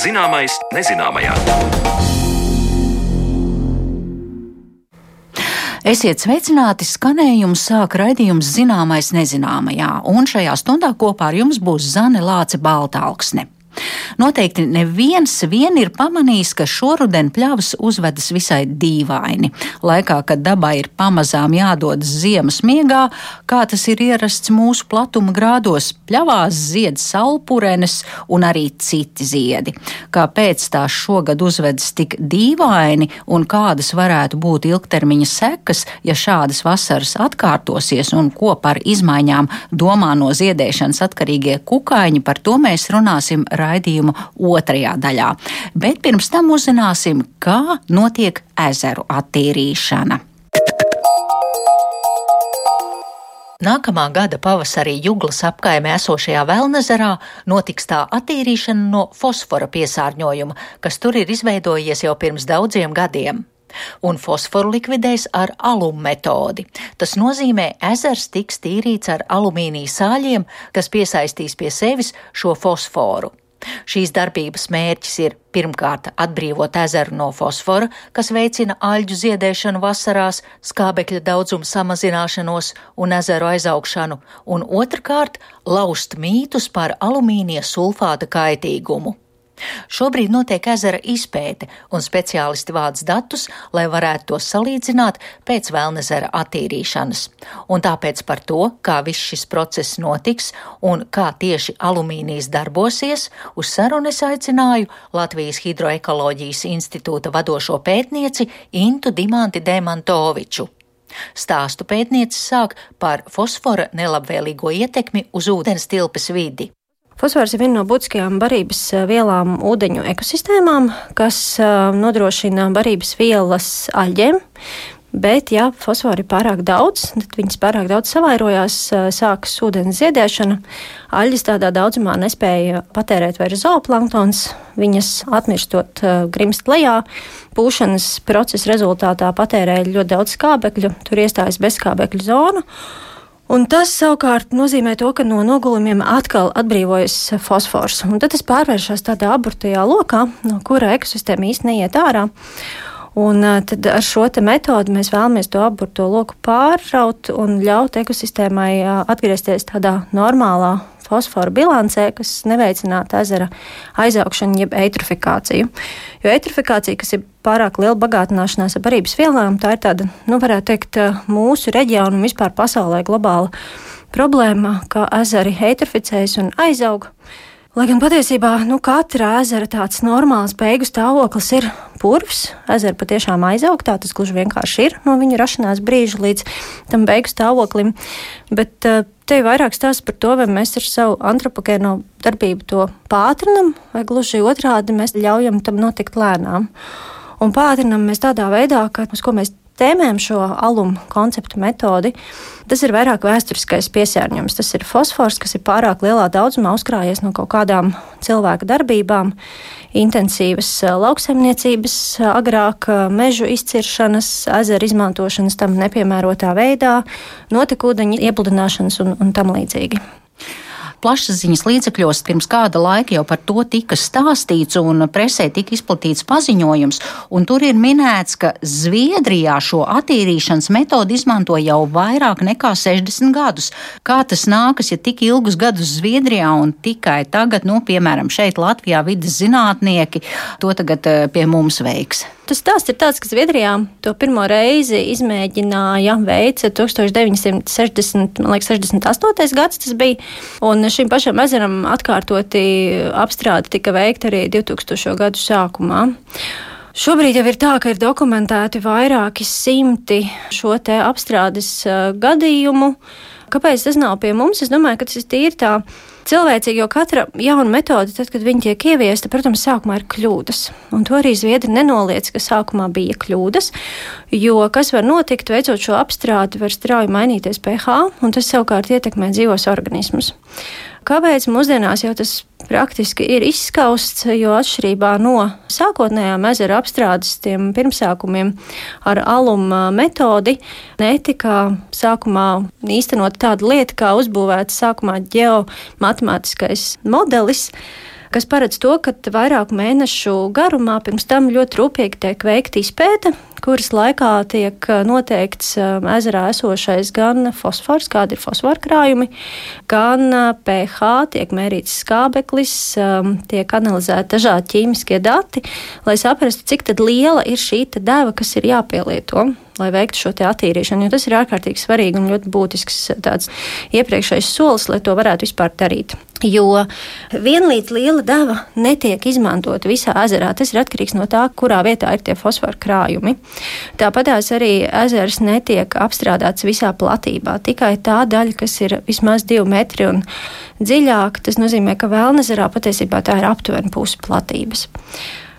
Zināmais nezināmajā. Esiet sveicināti, skanējums sāk raidījums zināmais nezināmajā, un šajā stundā kopā ar jums būs Zane Lāce Baltāksne. Noteikti neviens vien ir pamanījis, ka šoruden pļavas uzvedas visai dīvaini. Laikā, kad dabai ir pamazām jādodas ziemas miegā, kā tas ir ierasts mūsu platuma grādos, pļavās zied saulpurenes un arī citi ziedi. Kāpēc tās šogad uzvedas tik dīvaini un kādas varētu būt ilgtermiņa sekas, ja šādas vasaras atkārtosies un ko par izmaiņām domā no ziedēšanas atkarīgie kukaiņi, par to mēs runāsim raidījuma otrajā daļā. Bet pirms tam uzzināsim, kā notiek ezeru attīrīšana. Nākamā gada pavasarī Juglas apkaimē esošajā Velnezerā notiks tā attīrīšana no fosfora piesārņojuma, kas tur ir izveidojies jau pirms daudziem gadiem. Un fosforu likvidēs ar alum metodi. Tas nozīmē, ezers tiks tīrīts ar alumīnija sāļiem, kas piesaistīs pie sevis šo fosforu. Šīs darbības mērķis ir pirmkārt atbrīvot ezeru no fosfora, kas veicina aļģu ziedēšanu vasarās, skābekļa daudzuma samazināšanos un ezeru aizaugšanu, un otrkārt laust mītus par alumīnija sulfāta kaitīgumu. Šobrīd notiek ezera izpēte, un speciālisti vāc datus, lai varētu tos salīdzināt pēc Vēlnezera attīrīšanas. Un tāpēc par to, kā viss šis process notiks un kā tieši alumīnijas darbosies, uz sarunu es aicināju Latvijas Hidroekoloģijas institūta vadošo pētnieci Intu Dimanti Demantoviču. Stāstu pētniece sāk par fosfora nelabvēlīgo ietekmi uz ūdens tilpes vidi. Fosfors ir viena no būtiskajām barības eh, vielām ūdeņu ekosistēmām, kas eh, nodrošina barības vielas aļģiem. Bet, ja fosfora ir pārāk daudz, tad viņas pārāk daudz savairojās, eh, sākas ūdens ziedēšana. Aļģis tādā daudzumā nespēja patērēt vairs zooplanktons, viņas atmirstot grimst lejā. Pūšanas procesa rezultātā patērēja ļoti daudz skābekļu, tur iestājas bezskābekļu zona. Un tas savukārt nozīmē to, ka no nogulumiem atkal atbrīvojas fosfors. Un tad tas pārvēršas tādā aburtajā lokā, no kura ekosistēma īstenībā neiet ārā. Un tad ar šo metodi mēs vēlamies to aburto loku pārraut un ļaut ekosistēmai atgriezties tādā normālā fosforu bilancē, kas neveicinātu ezera aizaugšanu, jeb eitrofikāciju. Jo eitrofikācija, kas ir pārāk liela bagātināšanās ar barības vielām, tā ir tāda, nu, varētu teikt, mūsu reģionu un vispār pasaulē globāla problēma, ka ezeri eitroficējas un aizaug. Lai gan patiesībā nu, katra ezera tāds normāls beigu stāvoklis ir purvs. Ezera patiešām aizaug, tā tas gluži vienkārši ir no viņa rašanās brīža līdz tam beigu stāvoklim. Bet uh, te ir vairāk stāsts par to, vai mēs ar savu antropogēno darbību to pātrinam, vai gluži otrādi mēs ļaujam tam notikt lēnām. Un pātrinam mēs tādā veidā, ka uz ko mēs tēmējam šo alumu konceptu metodi, tas ir vairāk vēsturiskais piesārņojums. Tas ir fosfors, kas ir pārāk lielā daudzumā uzkrājies no kaut kādām cilvēka darbībām, intensīvas eh, lauksaimniecības, eh, agrāk eh, mežu izciršanas, ezeru izmantošanas tam nepiemērotā veidā, notekūdeņa iepludināšanas un, un tam līdzīgi plašsaziņas līdzekļos pirms kāda laika jau par to tika stāstīts, un presē tika izplatīts paziņojums. Tur ir minēts, ka Zviedrijā šo attīrīšanas metodi izmanto jau vairāk nekā 60 gadus. Kā tas nākas, ja tik ilgus gadus Zviedrijā un tikai tagad, nu, piemēram, šeit Latvijā vidas zinātnieki to tagad eh, pie mums veiks? Tas stāsts ir tāds, ka Zviedrijā to pirmo reizi izmēģināja veica 1960, man liekas, 68. gads tas bija, un šim pašam ezeram atkārtoti apstrāde tika veikta arī 2000. gadu sākumā. Šobrīd jau ir tā, ka ir dokumentēti vairāki simti šo te apstrādes gadījumu. Kāpēc tas nav pie mums? Es domāju, ka tas ir tīri tā cilvēcīgi, jo katra jauna metode, tad, kad viņi tiek ieviesta, protams, sākumā ir kļūdas. Un to arī zviedri nenoliedz, ka sākumā bija kļūdas, jo kas var notikt, veicot šo apstrādi, var strauji mainīties pH, un tas savukārt ietekmē dzīvos organismus. Kāpēc mūsdienās jau tas praktiski ir izskausts, jo atšķirībā no sākotnējām ezera apstrādes tiem pirmsākumiem ar aluma metodi netika sākumā īstenot tāda lieta, kā uzbūvēts sākumā ģeomatemātiskais modelis kas paredz to, ka vairāku mēnešu garumā pirms tam ļoti rūpīgi tiek veikta izpēta, kuras laikā tiek noteikts ezerā esošais gan fosfors, kādi ir fosfora krājumi, gan pH, tiek mērīts skābeklis, tiek analizēti dažādi ķīmiskie dati, lai saprastu, cik liela ir šī deva, kas ir jāpielieto lai veiktu šo attīrīšanu. Tas ir ārkārtīgi svarīgi un ļoti būtisks tāds iepriekšējais solis, lai to varētu vispār darīt. Jo vienlīdz liela deva netiek izmantota visā ezerā. Tas ir atkarīgs no tā, kurā vietā ir tie fosforu krājumi. Tāpat arī ezers netiek apstrādāts visā platībā. Tikai tā daļa, kas ir vismaz divi metri un dziļāk, tas nozīmē, ka Vēlnezerā patiesībā tā ir aptuveni pusi platības.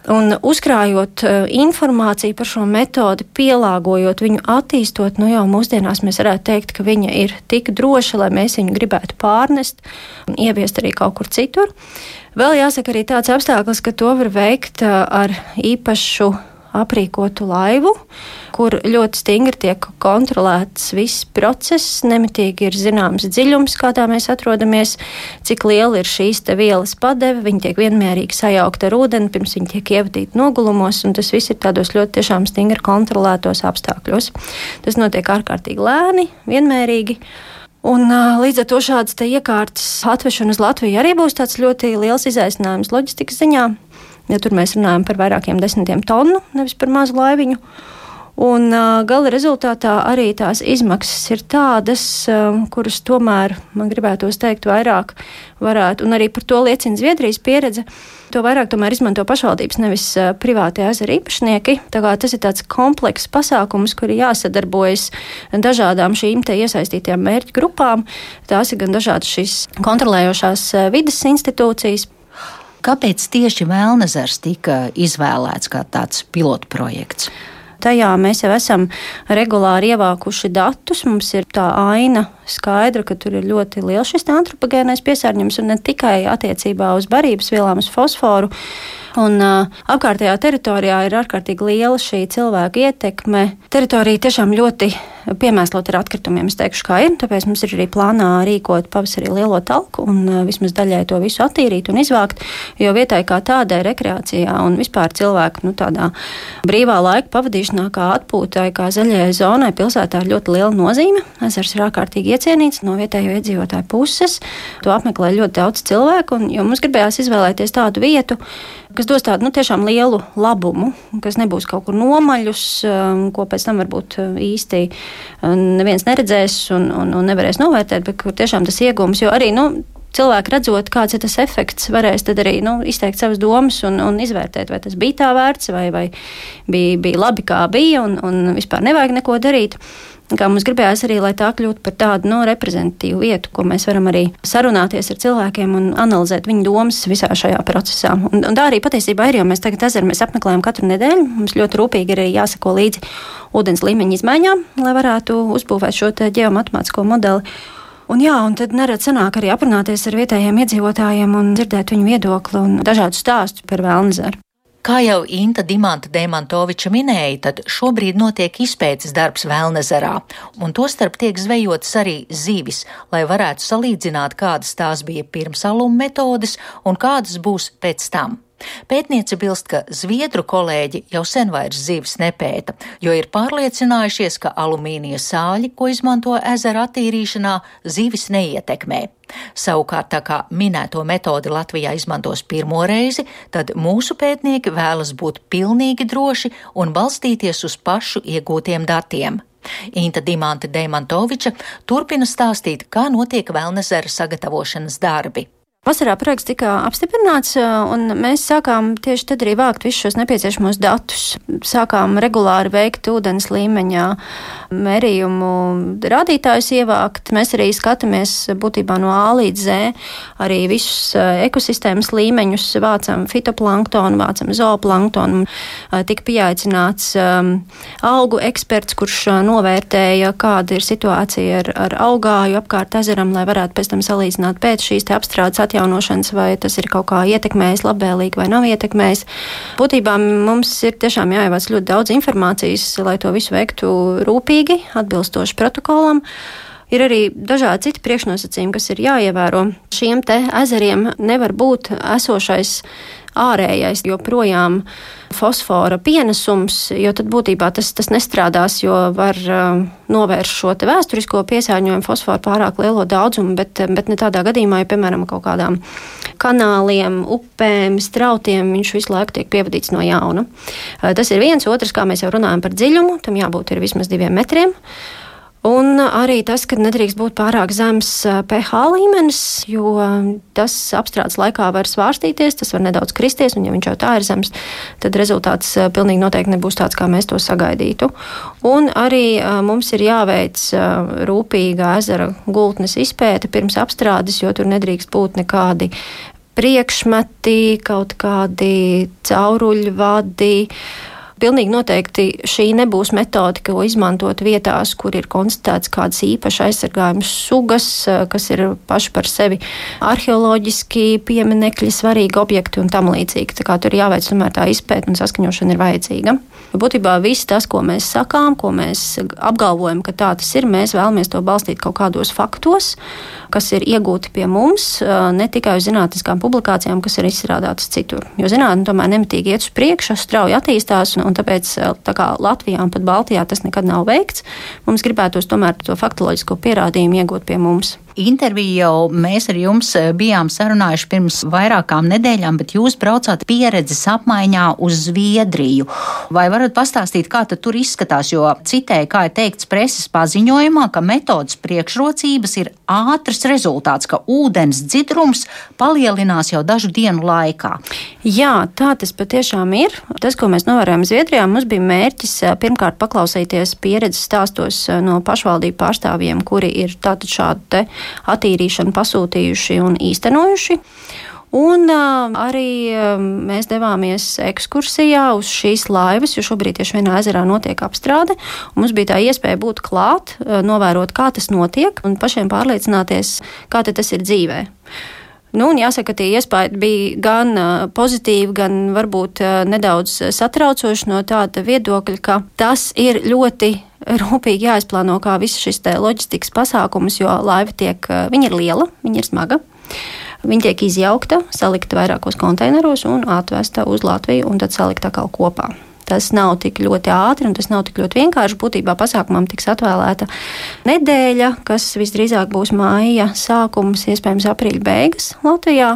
Un uzkrājot uh, informāciju par šo metodi, pielāgojot viņu, attīstot, nu jau mūsdienās mēs varētu teikt, ka viņa ir tik droša, lai mēs viņu gribētu pārnest un ieviest arī kaut kur citur. Vēl jāsaka arī tāds apstākļus, ka to var veikt uh, ar īpašu aprīkotu laivu, kur ļoti stingri tiek kontrolēts viss process. Nemitīgi ir zināms dziļums, kādā mēs atrodamies, cik liela ir šīs vielas padeve. Viņi tiek vienmērīgi sajaukti ar ūdeni, pirms viņi tiek ievadīti nogulumos, un tas viss ir tādos ļoti stingri kontrolētos apstākļos. Tas notiek ārkārtīgi lēni, vienmērīgi. Un, līdz ar to šādas iekārtas atvešana uz Latviju arī būs tāds ļoti liels izaicinājums loģistikas ziņā ja tur mēs runājam par vairākiem desmitiem tonu, nevis par mazu laiviņu. Un uh, gala rezultātā arī tās izmaksas ir tādas, um, kuras tomēr, man gribētos teikt, vairāk varētu, un arī par to liecina Zviedrijas pieredze. To vairāk tomēr izmanto pašvaldības, nevis uh, privātie ezera īpašnieki. Tas ir tāds komplekss pasākums, kur ir jāsadarbojas dažādām šīm iesaistītajām mērķu grupām. Tās ir gan dažādas šīs kontrolējošās uh, vidas institūcijas, Kāpēc tieši Melnezers tika izvēlēts kā tāds pilotprojekts? Tajā mēs jau esam regulāri ievākuši datus. Mums ir tā aina skaidra, ka tur ir ļoti liels šis antropogēnais piesārņojums un ne tikai attiecībā uz barības vielām, uz fosforu. Un, uh, apkārtējā teritorijā ir ārkārtīgi liela šī cilvēka ietekme. Teritorija tiešām ļoti piemēslot ar atkritumiem. Es teikšu, kā ir. Tāpēc mums ir arī plānā rīkot pavasarī lielo talku un uh, vismaz daļai to visu attīrīt un izvākt. Jo vietai kā tādai rekreācijā un vispār cilvēku nu, tādā brīvā laika pavadīšanā, kā atpūtai, kā zaļajai zonai, pilsētā ir ļoti liela nozīme. Ezers ir ārkārtīgi iecienīts no vietējo iedzīvotāju puses. To apmeklē ļoti daudz cilvēku, un mums gribējās izvēlēties tādu vietu, kas dos tādu nu, tiešām lielu labumu, kas nebūs kaut kur nomaļus, um, ko pēc tam varbūt uh, īsti uh, neviens neredzēs un, un, un nevarēs novērtēt, bet kur tiešām tas iegūms, jo arī, nu, cilvēki redzot, kāds ir tas efekts, varēs arī nu, izteikt savas domas un, un izvērtēt, vai tas bija tā vērts, vai, vai bija, bija labi, kā bija, un, un vispār nevajag neko darīt. Kā mums gribējās arī, lai tā kļūtu par tādu no, nu, reprezentatīvu vietu, ko mēs varam arī sarunāties ar cilvēkiem un analizēt viņu domas visā šajā procesā. Un, un tā arī patiesībā ir, jo mēs tagad ezeru mēs apmeklējam katru nedēļu. Mums ļoti rūpīgi ir jāsako līdzi ūdens līmeņa izmaiņām, lai varētu uzbūvēt šo ģeomatemātisko modeli. Un, jā, un tad nerad sanāk arī aprunāties ar vietējiem iedzīvotājiem un dzirdēt viņu viedokli un dažādus stāstus par Vēlnzeru. Kā jau Inta Dimanta Demantoviča minēja, tad šobrīd notiek izpētes darbs Vēlnezerā, un tostarp tiek zvejotas arī zivis, lai varētu salīdzināt, kādas tās bija pirms aluma metodes un kādas būs pēc tam. Pētniece bilst, ka zviedru kolēģi jau sen vairs zivis nepēta, jo ir pārliecinājušies, ka alumīnija sāļi, ko izmanto ezera attīrīšanā, zivis neietekmē. Savukārt, tā kā minēto metodi Latvijā izmantos pirmo reizi, tad mūsu pētnieki vēlas būt pilnīgi droši un balstīties uz pašu iegūtiem datiem. Inta Dimanta Deimantoviča turpina stāstīt, kā notiek Velnezera sagatavošanas darbi. Vasarā projekts tika apstiprināts, un mēs sākām tieši tad arī vākt visus šos nepieciešamos datus. Sākām regulāri veikt ūdens līmeņa mērījumu rādītājus ievākt. Mēs arī skatāmies būtībā no A līdz Z, arī visus ekosistēmas līmeņus, vācam fitoplanktonu, vācam zooplanktonu. Tika pieaicināts um, augu eksperts, kurš novērtēja, kāda ir situācija ar, ar augāju apkārt ezeram, lai varētu pēc tam salīdzināt pēc šīs apstrādes atjaunošanas, vai tas ir kaut kā ietekmējis labvēlīgi vai nav ietekmējis. Būtībā mums ir tiešām jāievāc ļoti daudz informācijas, lai to visu veiktu rūpīgi, atbilstoši protokolam. Ir arī dažādi citi priekšnosacījumi, kas ir jāievēro. Šiem te ezeriem nevar būt esošais ārējais joprojām fosfora pienesums, jo tad būtībā tas, tas nestrādās, jo var uh, novērst šo vēsturisko piesārņojumu, fosforu pārāk lielo daudzumu, bet, bet ne tādā gadījumā, ja, piemēram, kaut kādām kanāliem, upēm, strautiem viņš visu laiku tiek pievadīts no jauna. Uh, tas ir viens, otrs, kā mēs jau runājam par dziļumu, tam jābūt ir vismaz diviem metriem. Un arī tas, ka nedrīkst būt pārāk zems pH līmenis, jo tas apstrādes laikā var svārstīties, tas var nedaudz kristies, un ja viņš jau tā ir zems, tad rezultāts pilnīgi noteikti nebūs tāds, kā mēs to sagaidītu. Un arī mums ir jāveic rūpīga ezera gultnes izpēte pirms apstrādes, jo tur nedrīkst būt nekādi priekšmeti, kaut kādi cauruļvadi pilnīgi noteikti šī nebūs metode, ko izmantot vietās, kur ir konstatēts kādas īpaši aizsargājumas sugas, eh, kas ir paši par sevi arheoloģiski pieminekļi, svarīgi objekti un tam līdzīgi. Tā kā tur jāveic tomēr tā izpēta un saskaņošana ir vajadzīga. Būtībā viss tas, ko mēs sakām, ko mēs apgalvojam, ka tā tas ir, mēs vēlamies to balstīt kaut kādos faktos, kas ir iegūti pie mums, eh, ne tikai uz zinātniskām publikācijām, kas ir izstrādātas citur. Jo zinātnē tomēr nemitīgi iet uz priekšu, strauji attīstās. Un, un tāpēc eh, tā kā Latvijā un pat Baltijā tas nekad nav veikts. Mums gribētos tomēr to faktoloģisko pierādījumu iegūt pie mums. Interviju jau mēs ar jums eh, bijām sarunājuši pirms vairākām nedēļām, bet jūs braucāt pieredzes apmaiņā uz Zviedriju. Vai varat pastāstīt, kā tur izskatās? Jo citēji, kā ir teikts preses paziņojumā, ka metodas priekšrocības ir ātrs rezultāts, ka ūdens dzidrums palielinās jau dažu dienu laikā. Jā, tā tas patiešām ir. Tas, ko mēs novērojam Zviedrijā, mums bija mērķis eh, pirmkārt paklausīties pieredzes stāstos eh, no pašvaldību pārstāvjiem, kuri ir tātad šādu attīrīšanu pasūtījuši un īstenojuši. Un uh, arī uh, mēs devāmies ekskursijā uz šīs laivas, jo šobrīd tieši vienā ezerā notiek apstrāde. Mums bija tā iespēja būt klāt, uh, novērot, kā tas notiek, un pašiem pārliecināties, kā tas ir dzīvē. Nu, jāsaka, tie iespējas bija gan pozitīvi, gan varbūt nedaudz satraucoši no tāda viedokļa, ka tas ir ļoti rūpīgi jāizplāno kā viss šis loģistikas pasākums, jo laiva tiek, viņa ir liela, viņa ir smaga. Viņa tiek izjaukta, salikta vairākos konteineros un atvesta uz Latviju un tad salikta atkal kopā. Tas nav tik ļoti ātri un tas nav tik ļoti vienkārši. Būtībā pasākumam tiks atvēlēta nedēļa, kas visdrīzāk būs māja sākums, iespējams, aprīļa beigas Latvijā.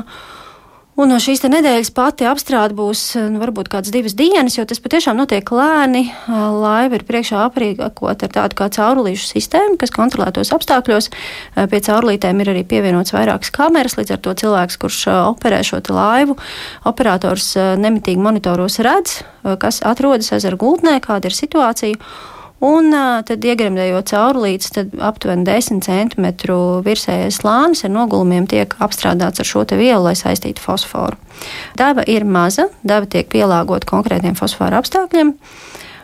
Un no šīs nedēļas pati apstrāde būs nu, varbūt kādas divas dienas, jo tas patiešām notiek lēni. Laiva ir priekšā aprīkot ar tādu kā caurulīšu sistēmu, kas kontrolē tos apstākļos. Pie caurulītēm ir arī pievienots vairākas kameras, līdz ar to cilvēks, kurš operē šo laivu, operators nemitīgi monitoros redz, kas atrodas ezera gultnē, kāda ir situācija. Un tad iegremdējot caurulītes, tad aptuveni 10 cm virsējais slānis ar nogulumiem tiek apstrādāts ar šo vielu, lai saistītu fosforu. Deva ir maza, deva tiek pielāgota konkrētiem fosforu apstākļiem.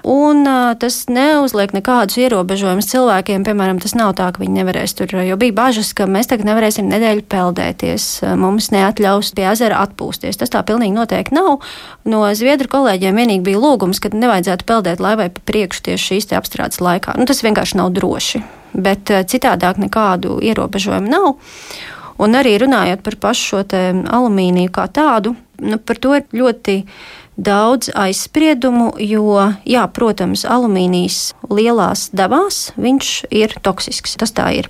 Un tas neuzliek nekādus ierobežojumus cilvēkiem. Piemēram, tas nav tā, ka viņi nevarēs tur, jo bija bažas, ka mēs tagad nevarēsim nedēļu peldēties. Mums neatļaus pie ezera atpūsties. Tas tā pilnīgi noteikti nav. No zviedru kolēģiem vienīgi bija lūgums, ka nevajadzētu peldēt laivai pa priekšu tieši šīs apstrādes laikā. Nu, tas vienkārši nav droši. Bet citādāk nekādu ierobežojumu nav. Un arī runājot par pašu šo alumīniju kā tādu, nu, par to ir ļoti daudz aizspriedumu, jo, jā, protams, alumīnijas lielās devās viņš ir toksisks. Tas tā ir.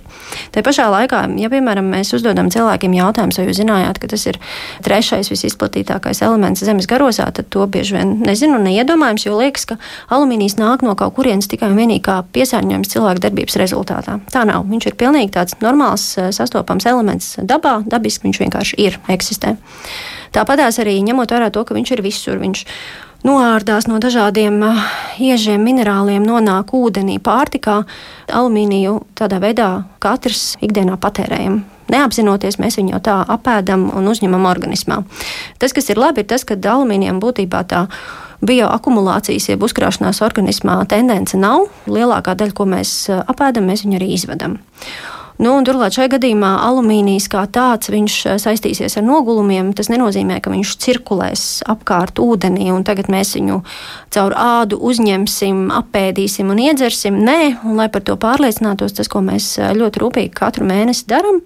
Tā pašā laikā, ja, piemēram, mēs uzdodam cilvēkiem jautājumus, vai jūs zinājāt, ka tas ir trešais visizplatītākais elements Zemes garozā, tad to bieži vien nezinu un neiedomājams, jo liekas, ka alumīnijas nāk no kaut kurienes tikai un vienīgi kā piesārņojums cilvēku darbības rezultātā. Tā nav. Viņš ir pilnīgi tāds normāls, sastopams elements dabā, dabiski viņš vienkārši ir, eksistē. Tāpatās arī ņemot vērā to, ka viņš ir visur. Viņš noārdās no dažādiem uh, iežiem, minerāliem, nonāk ūdenī, pārtikā. Alumīniju tādā veidā katrs ikdienā patērējam. Neapzinoties, mēs viņu tā apēdam un uzņemam organismā. Tas, kas ir labi, ir tas, ka alumīnijam būtībā tā bioakumulācijas, jeb uzkrāšanās organismā tendence nav. Lielākā daļa, ko mēs apēdam, mēs viņu arī izvedam. Nu, turklāt šajā gadījumā alumīnijas kā tāds saistīsies ar nogulumiem. Tas nenozīmē, ka viņš cirkulēs apkārt ūdenī un tagad mēs viņu caur ādu uzņemsim, apēdīsim un iedzersim. Nē, un lai par to pārliecinātos, tas, ko mēs ļoti rūpīgi katru mēnesi darām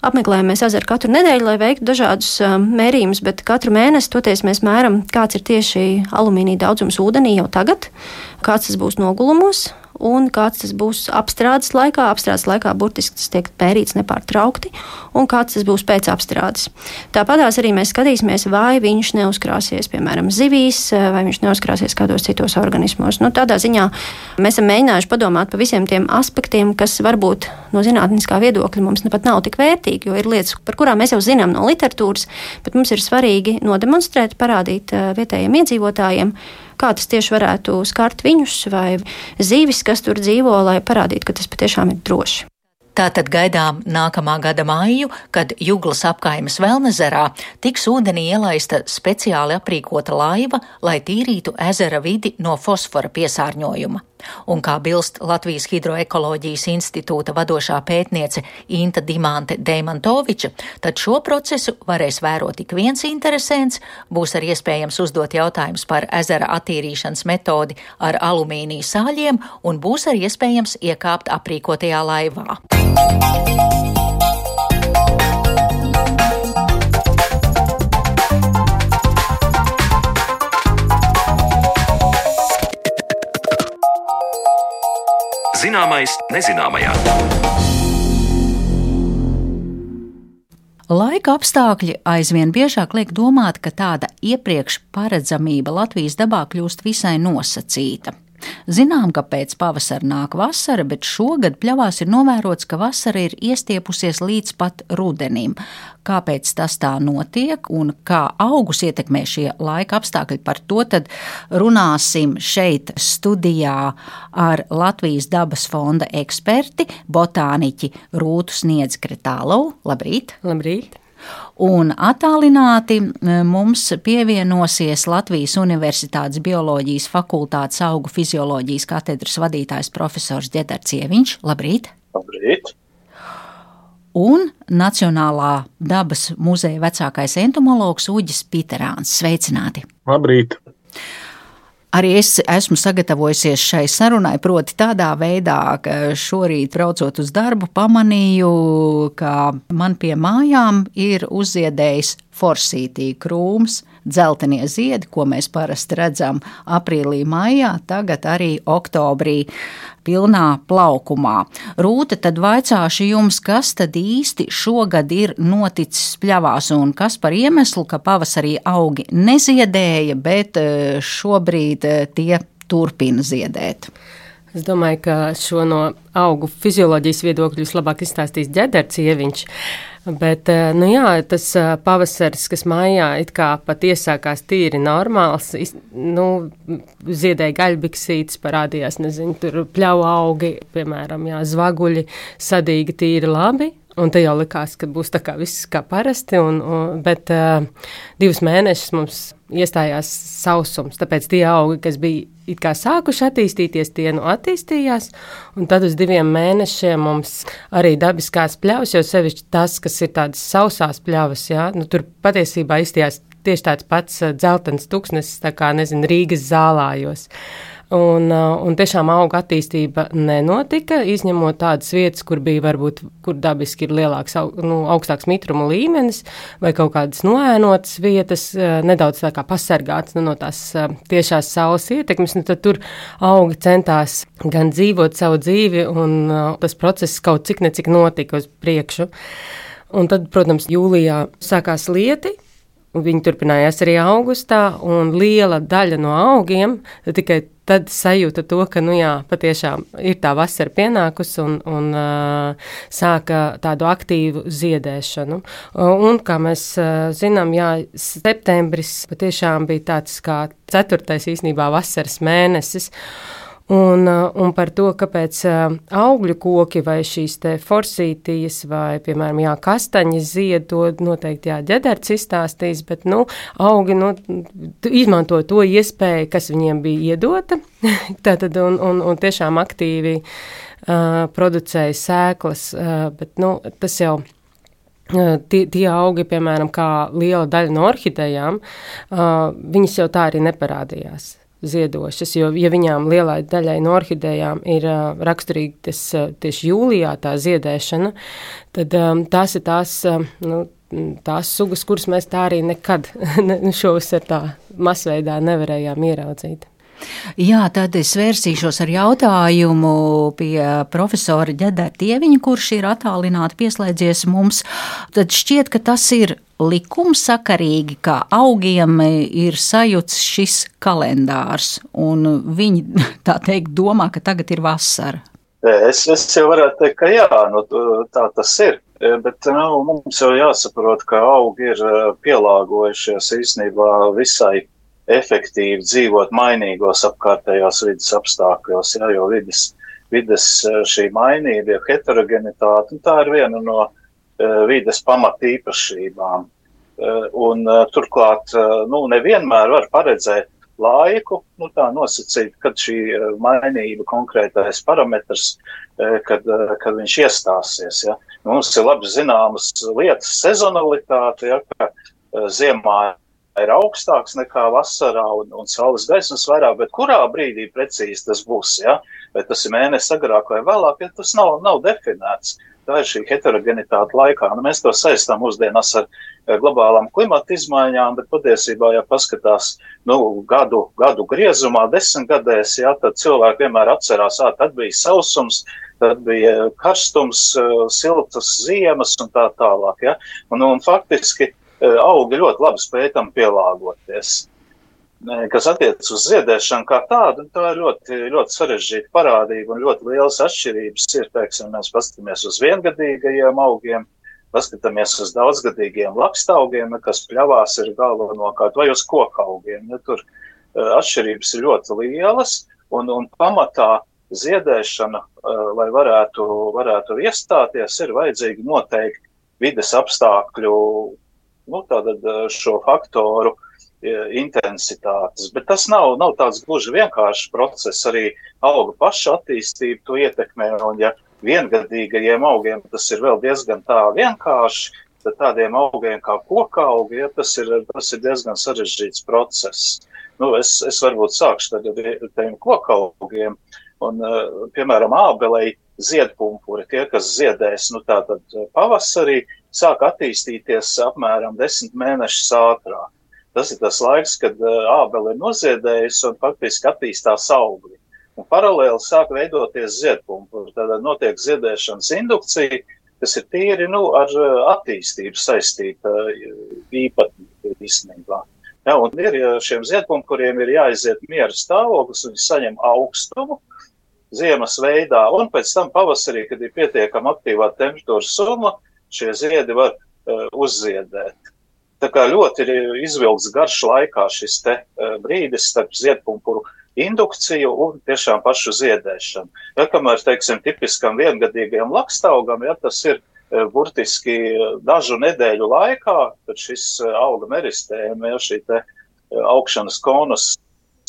apmeklējamies ezeru katru nedēļu, lai veiktu dažādus mērījumus, bet katru mēnesi toties mēs mēram, kāds ir tieši alumīnija daudzums ūdenī jau tagad, kāds tas būs nogulumos, un kāds tas būs apstrādes laikā. Apstrādes laikā burtiski tas tiek pērīts nepārtraukti, un kāds tas būs pēc apstrādes. Tāpatās arī mēs skatīsimies, vai viņš neuzkrāsies, piemēram, zivīs, vai viņš neuzkrāsies kādos citos organismos. Nu, tādā ziņā mēs esam mēģinājuši padomāt par visiem tiem aspektiem, kas varbūt no zinātniskā viedokļa mums pat nav tik vērtīgi, jo ir lietas, par kurām mēs jau zinām no literatūras, bet mums ir svarīgi nodemonstrēt, parādīt eh, vietējiem iedzīvotājiem kā tas tieši varētu skart viņus vai zīvis, kas tur dzīvo, lai parādītu, ka tas patiešām ir droši. Tātad gaidām nākamā gada māju, kad Juglas apkaimes Velnezerā tiks ūdenī ielaista speciāli aprīkota laiva, lai tīrītu ezera vidi no fosfora piesārņojuma. Un kā bilst Latvijas Hidroekoloģijas institūta vadošā pētniece Inta Dimante Deimantoviča, tad šo procesu varēs vērot ik viens interesants, būs arī iespējams uzdot jautājumus par ezera attīrīšanas metodi ar alumīnija sāļiem un būs arī iespējams iekāpt aprīkotajā laivā. Zināmais, nezināmajā. Laika apstākļi aizvien biežāk liek domāt, ka tāda iepriekš paredzamība Latvijas dabā kļūst visai nosacīta. Zinām, ka pēc pavasara nāk vasara, bet šogad pļavās ir novērots, ka vasara ir iestiepusies līdz pat rudenim. Kāpēc tas tā notiek un kā augus ietekmē šie laika apstākļi, par to tad runāsim šeit studijā ar Latvijas dabas fonda eksperti, botāniķi Rūtu Sniedz Kretālovu. Labrīt! Labrīt! Un attālināti mums pievienosies Latvijas Universitātes bioloģijas fakultātes augu fizioloģijas katedras vadītājs profesors Ģedards Ieviņš. Labrīt! Labrīt! Un Nacionālā dabas muzeja vecākais entomologs Uģis Piterāns. Sveicināti! Labrīt! Arī es esmu sagatavojusies šai sarunai, proti, tādā veidā, ka šorīt braucot uz darbu, pamanīju, ka man pie mājām ir uzziedējis forsītī krūms, dzeltenie ziedi, ko mēs parasti redzam aprīlī, maijā, tagad arī oktobrī pilnā plaukumā. Rūta, tad vaicāšu jums, kas tad īsti šogad ir noticis pļavās un kas par iemeslu, ka pavasarī augi neziedēja, bet eh, šobrīd eh, tie turpina ziedēt. Es domāju, ka šo no augu fizioloģijas viedokļa vislabāk izstāstīs ģederts ieviņš. Bet, eh, nu jā, tas eh, pavasaris, kas mājā it kā pat iesākās tīri normāls, nu, ziedēja gaļbiksītes, parādījās, nezinu, tur pļauja augi, piemēram, jā, zvaguļi sadīgi tīri labi, Un te jau likās, ka būs tā kā viss kā parasti, un, un, bet uh, divus mēnešus mums iestājās sausums. Tāpēc tie augi, kas bija it kā sākuši attīstīties, tie nu attīstījās. Un tad uz diviem mēnešiem mums arī dabiskās pļavas, jo sevišķi tas, kas ir tādas sausās pļavas, jā, nu, tur patiesībā izstījās tieši tāds pats dzeltens tuksnesis, tā kā, nezinu, Rīgas zālājos. Uh, un tiešām auga attīstība nenotika, izņemot tādas vietas, kur bija varbūt, kur dabiski ir lielāks, nu, augstāks mitruma līmenis, vai kaut kādas noēnotas vietas, uh, nedaudz tā kā pasargāts nu, no tās uh, tiešās saules ietekmes. Nu, tad tur augi centās gan dzīvot savu dzīvi, un tas process kaut cik necik notika uz priekšu. Un tad, protams, jūlijā sākās lieti, Viņi turpinājās arī augustā, un liela daļa no augiem tikai tad sajūta to, ka, nu jā, patiešām ir tā vasara pienākusi un, un uh, sāka tādu aktīvu ziedēšanu. Un, kā mēs uh, zinām, jā, septembris patiešām bija tāds kā ceturtais īstenībā vasaras mēnesis. Un, un par to, kāpēc augļu koki vai šīs forsītijas vai, piemēram, jā, kastaņas zied, to noteikti jā, ģederts izstāstīs, bet, nu, augi, nu, izmanto to iespēju, kas viņiem bija iedota, tātad, un, un, un tiešām aktīvi uh, producēja sēklas, uh, bet, nu, tas jau Tie, tie augi, piemēram, kā liela daļa no orhidejām, uh, viņas jau tā arī neparādījās ziedošas, jo, ja viņām lielai daļai no orhidejām ir uh, raksturīgi tas uh, tieši jūlijā tā ziedēšana, tad um, tās ir tās, uh, nu, tās sugas, kuras mēs tā arī nekad šovasar tā masveidā nevarējām ieraudzīt. Jā, tad es vērsīšos ar jautājumu pie profesora Ģedara Tieviņa, kurš ir attālināti pieslēdzies mums. Tad šķiet, ka tas ir likumsakarīgi, ka augiem ir sajūts šis kalendārs, un viņi tā teikt domā, ka tagad ir vasara. Es, es jau varētu teikt, ka jā, nu, tā tas ir. Bet nu, mums jau jāsaprot, ka augi ir pielāgojušies īstenībā visai efektīvi dzīvot mainīgos apkārtējās vidas apstākļos, jā, jo vidas, vidas eh, šī mainība, ja heterogenitāte, tā ir viena no uh, vidas pamatīpašībām. Uh, un uh, turklāt, nu, nevienmēr var paredzēt laiku, nu, tā nosacīt, kad šī mainība, konkrētais parametrs, kad, kad viņš iestāsies. Ja. Mums ir labi zināmas lietas sezonalitāte, ja, ka ziemā ir augstāks nekā vasarā un, un saules gaismas vairāk, bet kurā brīdī precīzi tas būs, ja? vai tas ir mēnesis agrāk vai vēlāk, ja tas nav, nav definēts. Tā ir šī heterogenitāte laikā. Nu, mēs to saistām mūsdienās ar globālām klimata izmaiņām, bet patiesībā, ja paskatās nu, gadu, gadu griezumā, desmitgadēs, ja, tad cilvēki vienmēr atcerās, ka tad bija sausums, tad bija karstums, siltas ziemas un tā tālāk. Ja. Un, un faktiski augi ļoti labi spēj tam pielāgoties. Kas attiecas uz ziedēšanu kā tādu, tā ir ļoti, ļoti sarežģīta parādība un ļoti lielas atšķirības. Ir, teiksim, mēs paskatāmies uz viengadīgajiem augiem, paskatāmies uz daudzgadīgiem lakstaugiem, kas pļavās ir galvenokārt, vai uz kokaugiem. Ja tur uh, atšķirības ir ļoti lielas un, un pamatā ziedēšana, lai varētu, varētu iestāties, ir vajadzīgi noteikti vides apstākļu nu, tātad, šo faktoru intensitātes. Bet tas nav, nav tāds gluži vienkāršs process. Arī auga paša attīstība to ietekmē. Un, ja viengadīgajiem augiem tas ir vēl diezgan tā vienkārši, tad tādiem augiem kā koka augi, ja, tas, ir, tas ir diezgan sarežģīts process. Nu, es, es varbūt sākšu ar tiem koka augiem. Un, piemēram, ābelei ziedpumpuri, tie, kas ziedēs, nu, pavasarī, sāk attīstīties apmēram desmit mēnešus ātrāk. Tas ir tas laiks, kad ābele ir noziedējusi un faktiski attīstās augļi. Un paralēli sāk veidoties ziedpumpi. Tad notiek ziedēšanas indukcija, kas ir tīri nu, ar attīstību saistīta īpatnība īstenībā. Ja, un ir šiem ziedpumpuriem ir jāiziet miera stāvoklis, viņi saņem augstumu ziemas veidā, un pēc tam pavasarī, kad ir pietiekama aktīvā temperatūra summa, šie ziedi var uh, uzziedēt. Tā kā ļoti ir izvilks garš laikā šis te uh, brīdis starp ziedpumpuru indukciju un tiešām pašu ziedēšanu. Ja, kamēr, teiksim, tipiskam viengadīgajam lakstaugam, ja tas ir uh, burtiski dažu nedēļu laikā, kad šis auga meristējumi, ja šī te augšanas konus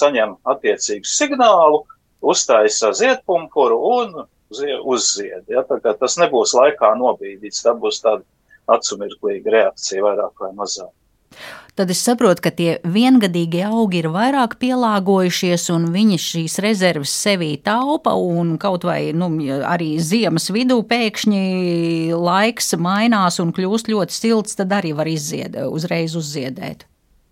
saņem attiecīgu signālu, uztaisa ziedpumpuru un uzzied. Ja? Tas nebūs laikā nobīdīts, tā būs tāda acumirklīga reakcija vairāk vai mazāk. Tad es saprotu, ka tie viengadīgie augi ir vairāk pielāgojušies, un viņi šīs rezerves sevī taupa. Kaut vai nu, arī ziemas vidū pēkšņi laiks mainās un kļūst ļoti silts, tad arī var izzied, uzreiz uzziedēt.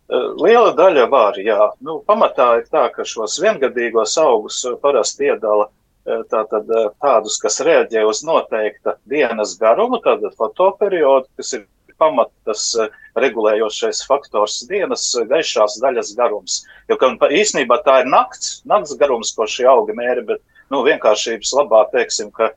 Liela daļa var, jā. Nu, pamatā ir tā, ka šos viengadīgos augus parasti iedala tātad eh, tādus, kas reaģē uz noteikta dienas garumu, tātad fotoperiodu, kas ir pamatas eh, regulējošais faktors dienas gaišās daļas garums. Jo, ka īsnībā tā ir nakts, nakts garums, ko šī auga mēra, bet, nu, vienkāršības labā teiksim, ka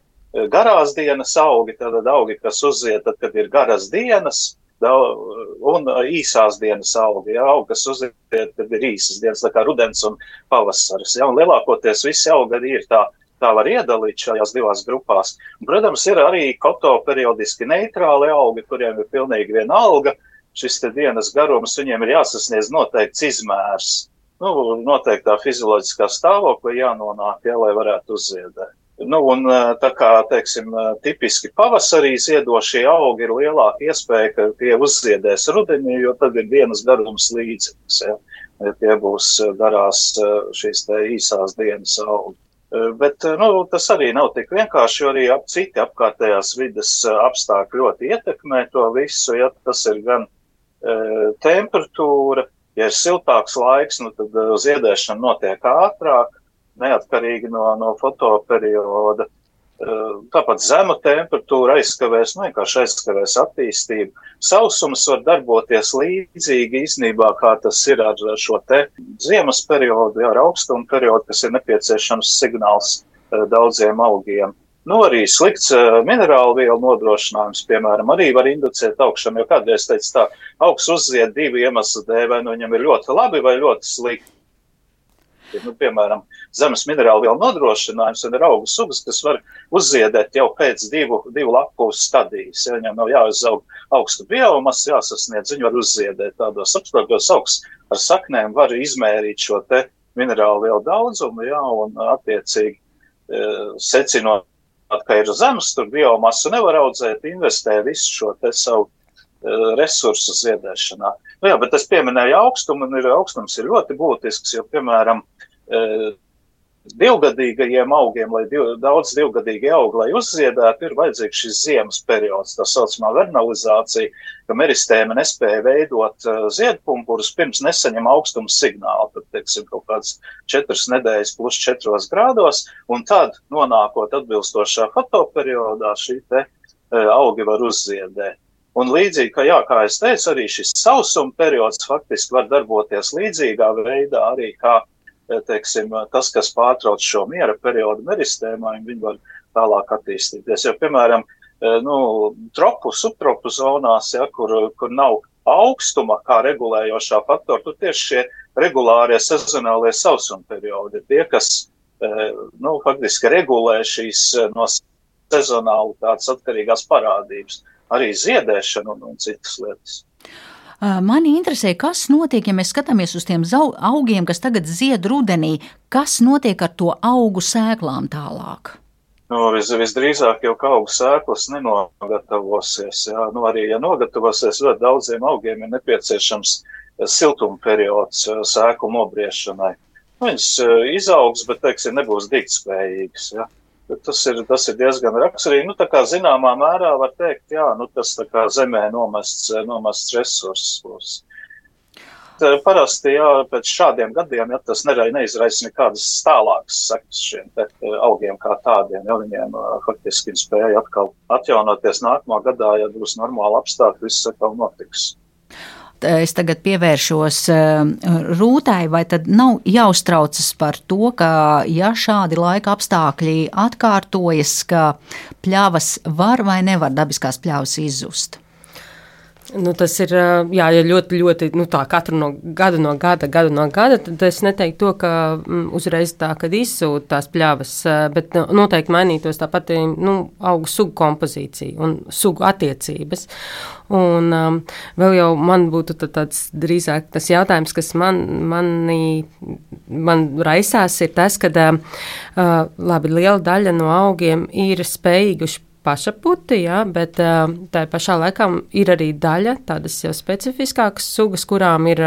garās dienas augi, tātad augi, kas uziet, tad, kad ir garas dienas, un īsās dienas augi, ja, augi, kas uziet, tad ir īsas dienas, kā rudens un pavasaris, ja, un lielākoties visi augi ir tā, tā var iedalīt šajās divās grupās. Un, protams, ir arī koto periodiski neitrāli augi, kuriem ir pilnīgi viena alga, šis dienas garums, viņiem ir jāsasniedz noteikts izmērs, nu, noteiktā fizioloģiskā stāvoklī jānonāk, ja, lai varētu uzziedēt. Nu, un tā kā, teiksim, tipiski pavasarī ziedošie augi ir lielāka iespēja, ka tie uzziedēs rudenī, jo tad ir dienas garums līdzīgs, ja, ja tie būs garās šīs īsās dienas augi. Bet nu, tas arī nav tik vienkārši, jo arī ap, citi apkārtējās vidas apstākļi ļoti ietekmē to visu. Ja tas ir gan e, temperatūra, ja ir siltāks laiks, nu, tad ziedēšana notiek ātrāk neatkarīgi no, no fotoperioda. Eh, tāpat zema temperatūra aizskavēs, nu vienkārši aizskavēs attīstību. Sausums var darboties līdzīgi īstenībā, kā tas ir ar šo te ziemas periodu, ar augstumu periodu, kas ir nepieciešams signāls eh, daudziem augiem. Nu, arī slikts uh, minerālu vielu nodrošinājums, piemēram, arī var inducēt augšanu, jo kādreiz teica tā, augsts uzzied divu iemeslu dēļ, vai nu viņam ir ļoti labi vai ļoti slikti. Nu, piemēram, zemes minerālu vielu nodrošinājums un ir augu sugas, kas var uzziedēt jau pēc divu, divu lapu stadijas. Ja viņam nav jāuzaug augsta biomasa, jāsasniedz, viņi var uzziedēt tādos apstākļos augsts ar saknēm, var izmērīt šo te minerālu vielu daudzumu, jā, un attiecīgi e, secinot, ka ir zemes, tur biomasu nevar audzēt, investē visu šo te savu e, resursu ziedēšanā. Nu jā, bet es pieminēju augstumu, un ir, augstums ir ļoti būtisks, jo, piemēram, divgadīgajiem augiem, lai div, daudz divgadīgi augi, lai uzziedētu, ir vajadzīgs šis ziemas periods, tā saucamā vernalizācija, ka meristēma nespēja veidot uh, ziedpumpurus pirms nesaņem augstuma signālu, tad, teiksim, kaut kāds četras nedēļas plus četros grādos, un tad, nonākot atbilstošā fotoperiodā, šī te uh, augi var uzziedēt. Un līdzīgi, kā, jā, kā es teicu, arī šis sausuma periods faktiski var darboties līdzīgā veidā arī kā teiksim, tas, kas pārtrauc šo miera periodu meristēmā, viņi var tālāk attīstīties. Jo, piemēram, e, nu, tropu, subtropu zonās, ja, kur, kur nav augstuma kā regulējošā faktora, tur tieši šie regulārie sezonālie sausuma periodi ir tie, kas, nu, faktiski regulē šīs no sezonālitātes atkarīgās parādības, arī ziedēšanu un, un citas lietas. Mani interesē, kas notiek, ja mēs skatāmies uz tiem augiem, kas tagad zied rudenī, kas notiek ar to augu sēklām tālāk? Nu, vis, visdrīzāk jau augu sēklas nenogatavosies. Jā. Nu, arī, ja nogatavosies, ļoti daudziem augiem ir nepieciešams siltuma periods sēklu nobriešanai. Nu, viņas izaugs, bet, teiksim, nebūs dīgtspējīgas. Ja. Tas ir, tas ir diezgan raksturīgi. Nu, kā zināmā mērā var teikt, jā, nu, tas kā zemē nomests, nomests resursus. Parasti, jā, pēc šādiem gadiem, ja tas neizraisa nekādas tālākas sekas šiem te, augiem kā tādiem, ja viņiem faktiski spēja atkal atjaunoties nākamā gadā, ja būs normāli apstākļi, viss atkal notiks es tagad pievēršos eh, rūtai, vai tad nav jāuztraucas par to, ka ja šādi laika apstākļi atkārtojas, ka pļavas var vai nevar dabiskās pļavas izzust? Nu, tas ir jā, ja ļoti, ļoti nu, tā, katru no gada no gada, gadu no gada. Tad es neteiktu to, ka mm, uzreiz tā, kad izsūta tās pļavas, bet nu, noteikti mainītos tāpat nu, augu sugu kompozīcija un sugu attiecības. Un um, vēl jau man būtu tāds drīzāk tas jautājums, kas man, manī, man raisās, ir tas, ka uh, labi, liela daļa no augiem ir spējīguši pašaputi, jā, bet tā pašā laikā ir arī daļa tādas jau specifiskākas sugas, kurām ir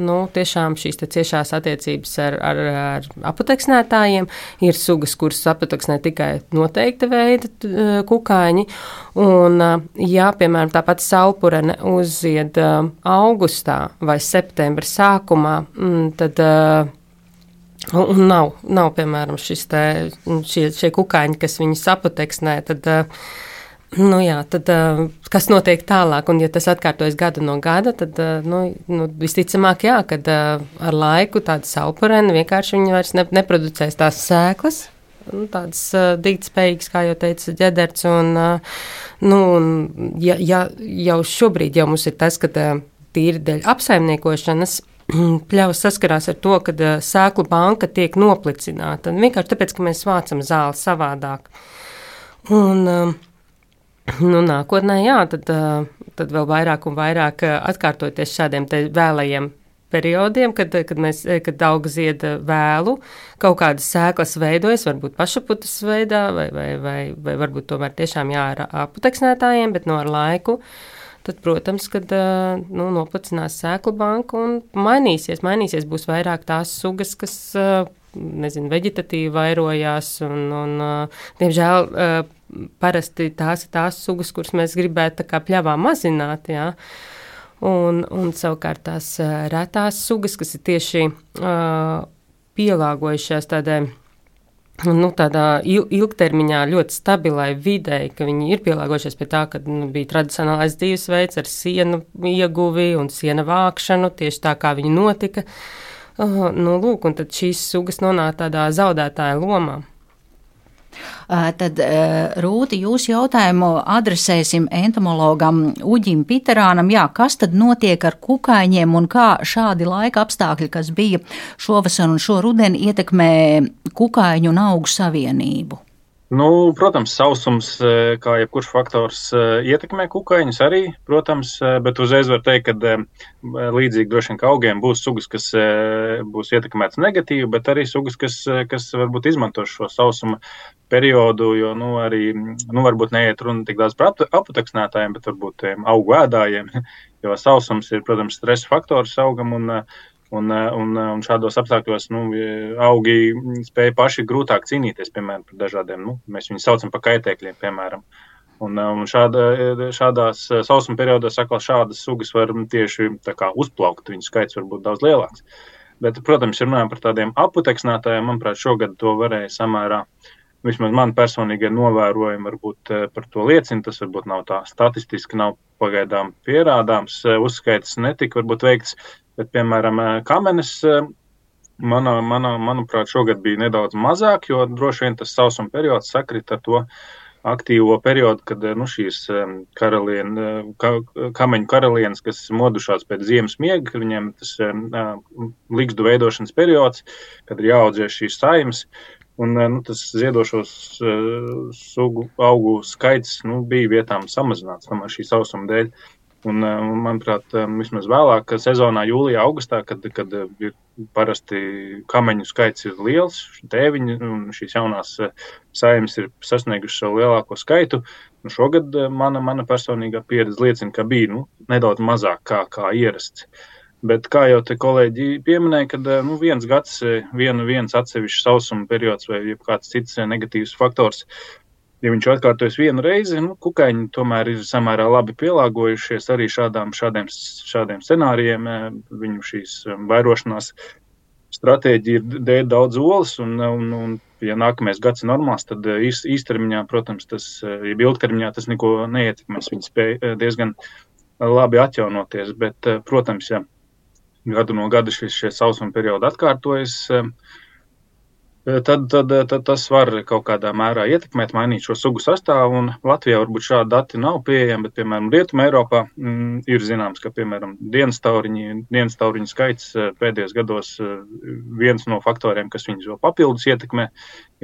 nu, tiešām šīs ciešās attiecības ar, ar, ar aputeksnētājiem. Ir sugas, kuras aputeksnē tikai noteikta veida kukaiņi. Un, ja, piemēram, tā pati saulpurene uzzied augustā vai septembra sākumā, mm, tad Un nav, nav piemēram, te, šie, šie kukaiņi, kas viņu saputeksnē, tad, nu jā, tad kas notiek tālāk? Un, ja tas atkārtojas gadu no gada, tad nu, nu, visticamāk, jā, kad ar laiku tāda saulparēna vienkārši vairs ne, neproducēs tās sēklas. nu, tādas dītspējīgas, kā jau teica ģederts. Un, nu, un, ja, ja jau šobrīd jau mums ir tas, ka tīri dēļ apsaimniekošanas pļavas saskarās ar to, ka sēklu banka tiek noplicināta. Vienkārši tāpēc, ka mēs vācam zāli savādāk. Un, nu, nākotnē, jā, tad, tad vēl vairāk un vairāk atkārtoties šādiem vēlējiem periodiem, kad, kad, mēs, kad auga zieda vēlu, kaut kādas sēklas veidojas, varbūt pašaputas veidā, vai, vai, vai, vai varbūt tomēr tiešām jā, ar aputeksnētājiem, bet no ar laiku. Tad, protams, kad nu, noplicinās sēklu banka un mainīsies, mainīsies, būs vairāk tās sugas, kas, nezinu, veģetatīvi vairojās un, un diemžēl, parasti tās ir tās sugas, kuras mēs gribētu pļavā mazināt, jā. Un, un savukārt tās retās sugas, kas ir tieši uh, pielāgojušās tādai nu, tādā il ilgtermiņā ļoti stabilai videi, ka viņi ir pielāgojušies pie tā, ka nu, bija tradicionālais dzīvesveids ar sienu ieguvi un siena vākšanu, tieši tā kā viņi notika. Uh, nu, lūk, un tad šīs sugas nonāk tādā zaudētāja lomā. Tad, Rūti, jūsu jautājumu adresēsim entomologam Uģim Piterānam. Jā, kas tad notiek ar kukaiņiem un kā šādi laika apstākļi, kas bija šovasar un šo rudeni, ietekmē kukaiņu un augu savienību? Nu, protams, sausums, e, kā jebkurš faktors, e, ietekmē kukaiņus arī, protams, e, bet uzreiz var teikt, ka līdzīgi droši vien augiem būs sugas, kas būs ietekmētas negatīvi, bet arī sugas, kas, kas varbūt izmanto šo sausuma periodu, jo, nu, arī, nu, varbūt neiet runa tik daudz par aputeksnētājiem, bet varbūt augu ēdājiem, jo sausums ir, protams, stresa faktors augam un Un, eh, un, eh, un šādos apstākļos nu, augi spēja paši grūtāk cīnīties piemēram, par dažādiem, nu, mēs viņus saucam par kaitēkļiem, piemēram. Un, eh, un šāda, šādās sausuma periodos atkal šādas sugas var tieši uzplaukt, viņu skaits var būt daudz lielāks. Bet, protams, ja runājam par tādiem aputeksnētājiem, manuprāt, šogad to varēja samērā vismaz man personīgi ir novērojumi, varbūt par to liecina. Tas varbūt nav tā statistiski, nav pagaidām pierādāms. Uzskaits netika varbūt veikts Bet, piemēram, kamenes, manā, manā, manuprāt, šogad bija nedaudz mazāk, jo droši vien tas sausuma periods sakrita ar to aktīvo periodu, kad nu, šīs karalien, ka, kameņu karalienes, kas modušās pēc ziemas miega, kad viņiem tas likstu veidošanas periods, kad ir jāaudzē šīs saimes. Un, nu, tas ziedošos sugu augu skaits nu, bija vietām samazināts šī sausuma dēļ. Uh, Eh, un, manuprāt, eh, vismaz vēlāk, sezonā, jūlijā, augustā, kad, kad eh, ir parasti kameņu skaits ir liels, tēviņi un šīs jaunās saimnes ir sasniegušas savu lielāko skaitu. Nu, šogad mana, mana personīgā pieredze liecina, ka bija nu, nedaudz mazāk kā, kā ierasts. Bet, kā jau te kolēģi pieminēja, kad nu, viens gads, viena, viens atsevišķs sausuma periods vai kāds cits negatīvs faktors ja viņš atkārtojas vienu reizi, nu, kukaiņi tomēr ir samērā labi pielāgojušies arī šādām, šādiem, šādiem scenārijiem. Eh, viņu šīs eh, vairošanās stratēģija ir dēļ daudz olas, un, un, un ja nākamais gads ir normāls, tad eh, īstermiņā, protams, tas, ja ilgtermiņā tas neko neietekmēs. Viņi spēj diezgan labi atjaunoties, bet, protams, ja gadu no gada šis, sausuma periodi atkārtojas, tad, tad, tad tas var kaut kādā mērā ietekmēt, mainīt šo sugu sastāvu. Latvijā varbūt šādi dati nav pieejami, bet, piemēram, Rietumē Eiropā mm, ir zināms, ka, piemēram, dienas tauriņu skaits pēdējos gados viens no faktoriem, kas viņus vēl papildus ietekmē,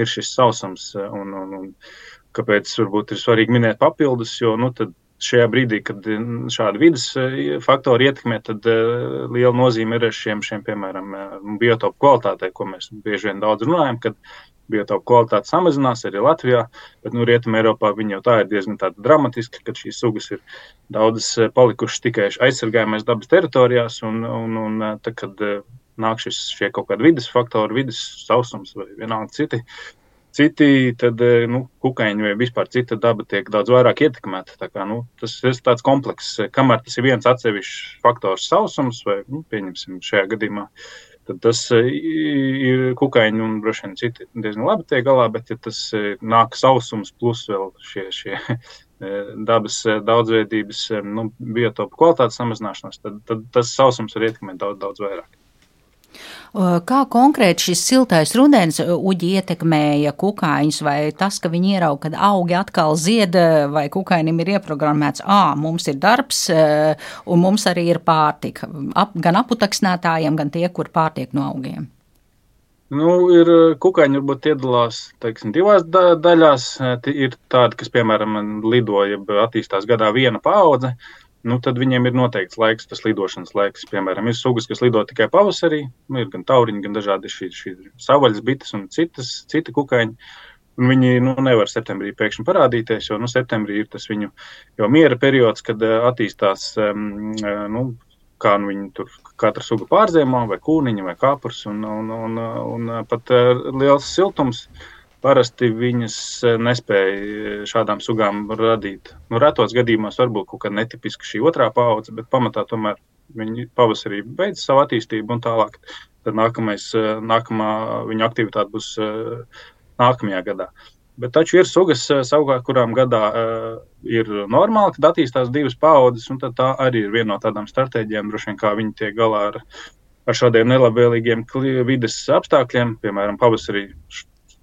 ir šis sausums. Un, un, un, kāpēc varbūt ir svarīgi minēt papildus, jo nu, šajā brīdī, kad mm, šādi vidas eh, faktori ietekmē, tad uh, liela nozīme ir šiem, šiem piemēram, eh, biotopu kvalitātei, ko mēs bieži vien daudz runājam, biotopu kvalitāte samazinās arī Latvijā, bet nu, Rietumē Eiropā viņa jau tā ir diezgan dramatiska, ka šīs sugas ir daudzas palikušas tikai aizsargājumais dabas teritorijās, un, un, un tad, kad nāk šis, šie kaut kādi vidas faktori, vidas sausums vai vienalga citi, Citi, tad, eh, nu, kukaiņi vai vispār cita daba tiek daudz vairāk ietekmēta. Tā kā, nu, tas ir tāds komplekss, kamēr tas ir viens atsevišķs faktors sausums, vai, nu, pieņemsim, šajā gadījumā, tad tas eh, ir kukaiņi un droši vien citi diezgan labi tiek galā, bet ja tas nāk sausums plus vēl šie, šie dabas daudzveidības, nu, biotopu kvalitātes samazināšanās, tad, tad tas sausums var ietekmēt daudz, daudz vairāk. Kā konkrēti šis siltais rudens uģi ietekmēja kukaiņus, vai tas, ka viņi ierauga, kad augi atkal zied, vai kukainim ir ieprogrammēts, ā, mums ir darbs, un mums arī ir pārtika, ap, gan aputaksnētājiem, gan tie, kur pārtiek no augiem? Nu, ir kukaiņi, varbūt iedalās teiksim, divās da daļās. Ir tādi, kas, piemēram, lidoja, attīstās gadā viena paudze, nu, tad viņiem ir noteikts laiks, tas lidošanas laiks. Piemēram, ir sugas, kas lido tikai pavasarī, nu, ir gan tauriņi, gan dažādi šīs šī savaļas, bites un citas, citi kukaiņi. Un viņi nu, nevar septembrī pēkšņi parādīties, jo nu, septembrī ir tas viņu miera periods, kad uh, attīstās, um, nu, kā nu, viņi tur katra suga pārzīmē, vai kūniņa, vai kāpurs, un, un, un, un, un pat liels siltums. Uh, Parasti viņas e, nespēja šādām sugām radīt. Nu, retos gadījumos varbūt kaut kāda netipiska šī otrā paudze, bet pamatā tomēr viņi pavasarī beidz savu attīstību un tālāk. Tad nākamais, e, nākamā viņa aktivitāte būs e, nākamajā gadā. Bet taču ir sugas, savukārt, kurām gadā ir normāli, kad attīstās divas paudzes, un tā arī ir viena no tādām stratēģijām, droši vien, kā viņi tiek galā ar, ar šādiem nelabvēlīgiem vides apstākļiem. Piemēram, pavasarī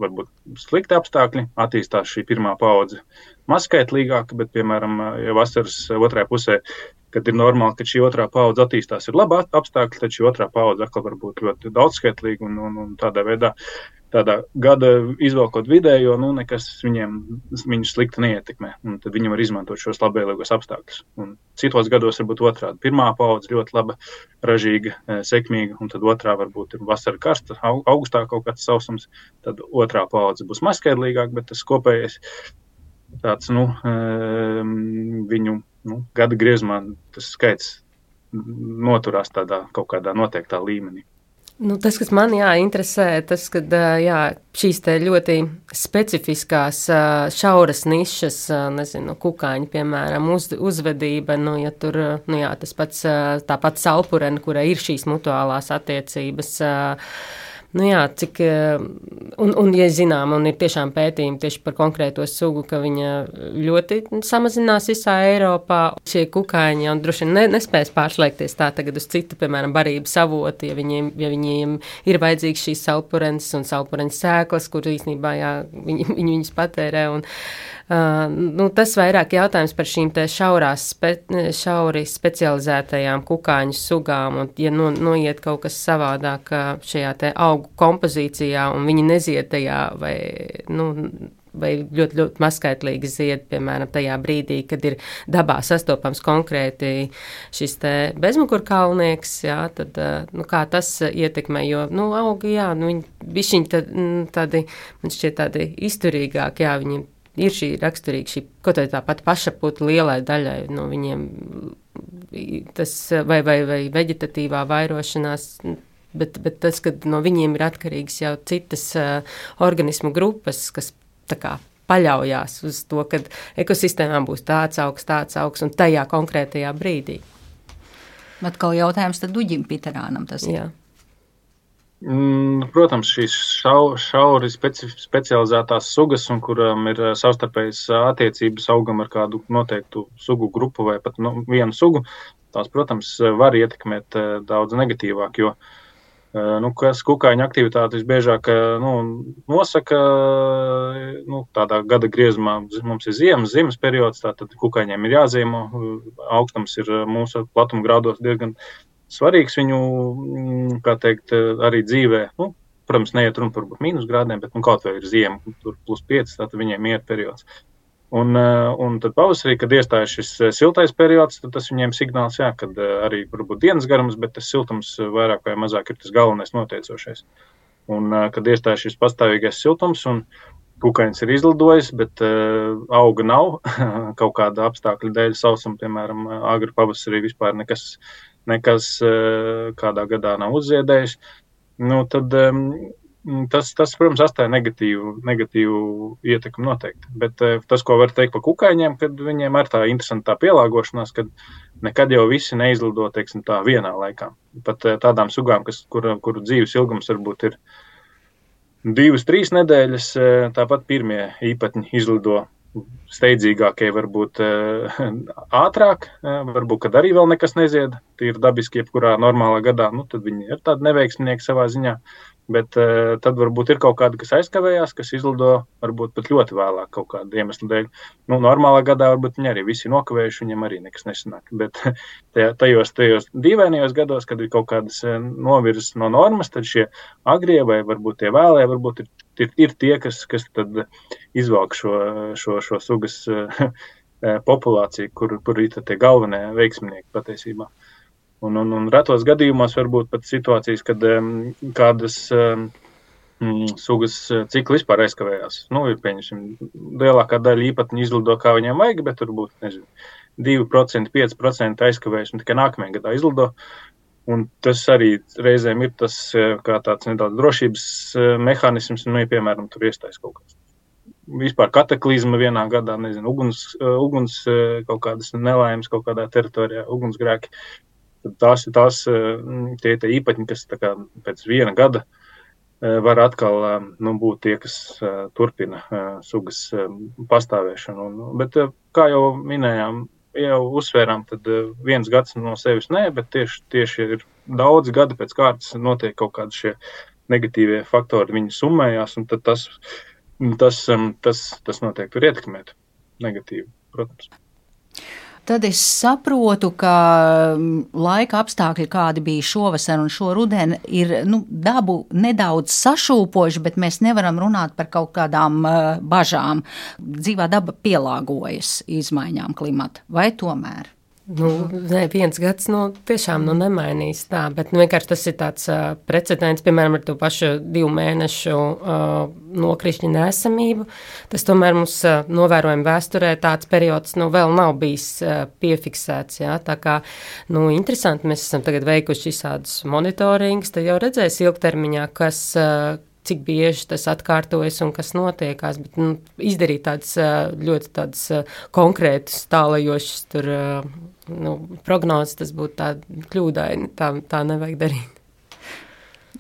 varbūt slikti apstākļi, attīstās šī pirmā paudze mazskaitlīgāka, bet, piemēram, ja vasaras otrajā pusē, kad ir normāli, ka šī otrā paudze attīstās, ir laba apstākļi, tad šī otrā paudze atkal var būt ļoti daudzskaitlīga un, un, un tādā veidā tādā gada izvelkot vidējo, nu, nekas viņiem viņus slikti neietekmē. Tad viņi var izmantot šos labvēlīgos apstākļus. Un citos gados varbūt otrādi. Pirmā paudze ļoti laba, ražīga, e, sekmīga, un tad otrā varbūt ir vasara karsta, augstāk kaut kāds sausums. Tad otrā paudze būs mazskaidrīgāka, bet tas kopējais tāds, nu, e, viņu nu, gada griezumā tas skaits noturās tādā kaut kādā noteiktā līmenī. Nu, tas, kas man jā, interesē, tas, ka šīs ļoti specifiskās, šauras nišas, nezinu, kukaiņi, piemēram, uz, uzvedība, nu, ja tur, nu, jā, tas pats, tāpat salpurena, kurai ir šīs mutuālās attiecības. Uh, Nu jā, cik, eh, un, un, ja zinām, un ir tiešām pētījumi tieši par konkrēto sugu, ka viņa ļoti samazinās visā Eiropā. Šie kukaiņi jau droši vien ne, nespēs pārslēgties tā tagad uz citu, piemēram, barības avotu, ja viņiem, ja viņiem ir vajadzīgs šīs salpurens un salpurens sēklas, kur īstenībā jā, viņi, viņi viņus patērē. Un, Uh, nu, tas vairāk jautājums par šīm šaurās, spe, šauri specializētajām kukaiņu sugām, un ja no, noiet kaut kas savādāk šajā augu kompozīcijā, un viņi neziet tajā vai, nu, vai ļoti, ļoti mazskaitlīgi zied, piemēram, tajā brīdī, kad ir dabā sastopams konkrēti šis bezmugurkaulnieks, jā, tad, nu, kā tas ietekmē, jo, nu, augi, jā, nu, viņi bišķiņi tad, tādi, man šķiet tādi izturīgāki, jā, viņi ir šī raksturīga, šī kaut kā tāpat pašapūta lielai daļai no viņiem, tas vai, vai, vai veģetatīvā vairošanās. Bet, bet tas, ka no viņiem ir atkarīgs jau citas uh, organismu grupas, kas tā kā paļaujas uz to, ka ekosistēmām būs tāds augsts, tāds augsts un tajā konkrētajā brīdī. Atkal jautājums tad Duģim Piterānam tas ir. Jā. Mm, protams, šīs šau, šauri speci, specializētās sugas, un kurām ir eh, savstarpējas eh, attiecības augam ar kādu noteiktu sugu grupu vai pat nu, vienu sugu, tās, protams, var ietekmēt eh, daudz negatīvāk. Jo, Nu, kas kukaiņa aktivitāte visbiežāk nu, nosaka nu, tādā gada griezumā. Mums ir ziemas, ziemas periods, tātad kukaiņiem ir jāzīmo. Augstums ir mūsu platuma grādos diezgan svarīgs viņu, mm, kā teikt, arī dzīvē. Nu, protams, neiet runa par mīnus grādiem, bet nu, kaut vai ir ziema, tur plus 5, tad viņiem ir periods. Un, eh, un tad pavasarī, kad iestājas šis eh, siltais periods, tad tas viņiem signāls, jā, kad eh, arī varbūt dienas garums, bet tas siltums vairāk vai mazāk ir tas galvenais noteicošais. Un kad iestājas šis pastāvīgais siltums un kukainis ir izlidojis, bet uh, auga nav kaut kāda apstākļa dēļ, sausuma, piemēram, agri pavasarī vispār nekas nekas eh, kādā gadā nav uzziedējis, nu, tad tas, tas, protams, atstāja negatīvu, negatīvu ietekmi noteikti. Bet eh, tas, ko var teikt par kukaiņiem, kad viņiem ir tā interesanta pielāgošanās, kad nekad jau visi neizlido teiksim, tā vienā laikā. Pat eh, tādām sugām, kas, kur, kuru dzīves ilgums varbūt ir divas, trīs nedēļas, tāpat pirmie īpatņi izlido steidzīgākie varbūt ātrāk, varbūt, kad arī vēl nekas nezied, tīri dabiski, jebkurā normālā gadā, nu, tad viņi ir tādi neveiksminieki savā ziņā. Bet uh, tad varbūt ir kaut kāda, kas aizkavējās, kas izlido varbūt pat ļoti vēlāk kaut kāda iemesla dēļ. Nu, normālā gadā varbūt viņi arī visi nokavējuši, viņiem arī nekas nesanāk. Bet tajos, tajos dīvainajos gados, kad ir kaut kādas eh, novirzes no normas, tad šie agrie vai varbūt tie vēlē, varbūt ir, ir, ir tie, kas, kas tad izvelk šo, šo, šo sugas uh, populāciju, kur, kur ir tie galvenie veiksminieki patiesībā. Un, un, un retos gadījumos var būt pat situācijas, kad um, kādas um, sugas eh, cikli vispār aizkavējās. Nu, ir pieņemsim, lielākā daļa īpatņu izlido kā viņiem vajag, bet varbūt nezinu, 2%, 5% aizkavējas un tikai nākamajā gadā izlido. Un tas arī reizēm ir tas eh, kā tāds nedaudz drošības eh, mehānisms, nu, ja, piemēram, tur iestājas kaut kas. Vispār kataklizma vienā gadā, nezinu, uguns, uguns kaut kādas nelaimes kaut kādā teritorijā, ugunsgrēki tās ir tās eh, tie, tie īpaņi, kas kā, pēc viena gada eh, var atkal eh, nu, būt tie, kas turpina sugas pastāvēšanu. Un, bet, kā jau minējām, jau uzsvērām, tad viens gads no sevis nē, bet tieši, tieši ir daudz gadi pēc kārtas notiek kaut kādi šie negatīvie faktori, viņi summējās, un tas, tas, tas, tas noteikti var ietekmēt negatīvi, protams tad es saprotu, ka mm, laika apstākļi, kādi bija šovasar un šoruden, ir nu, dabu nedaudz sašūpojuši, bet mēs nevaram runāt par kaut kādām uh, bažām. Dzīvā daba pielāgojas izmaiņām klimata, vai tomēr? Nu, nē, viens gads nu, tiešām nu, nemainīs tā, bet nu, tas ir tāds uh, precedents, piemēram, ar to pašu divu mēnešu uh, nokrišņu nesamību. Tas tomēr mums uh, novērojam vēsturē tāds periods nu, vēl nav bijis uh, piefiksēts. Jā, tā kā, nu, interesanti, mēs esam tagad veikuši visādus monitoringus, tad jau redzēs ilgtermiņā, kas, uh, cik bieži tas atkārtojas un kas notiekās. Bet, nu, izdarīt tādas ļoti tādas konkrētas, tālajošas tur, nu, prognozes, tas būtu tā kļūdaini. Tā, tā nevajag darīt.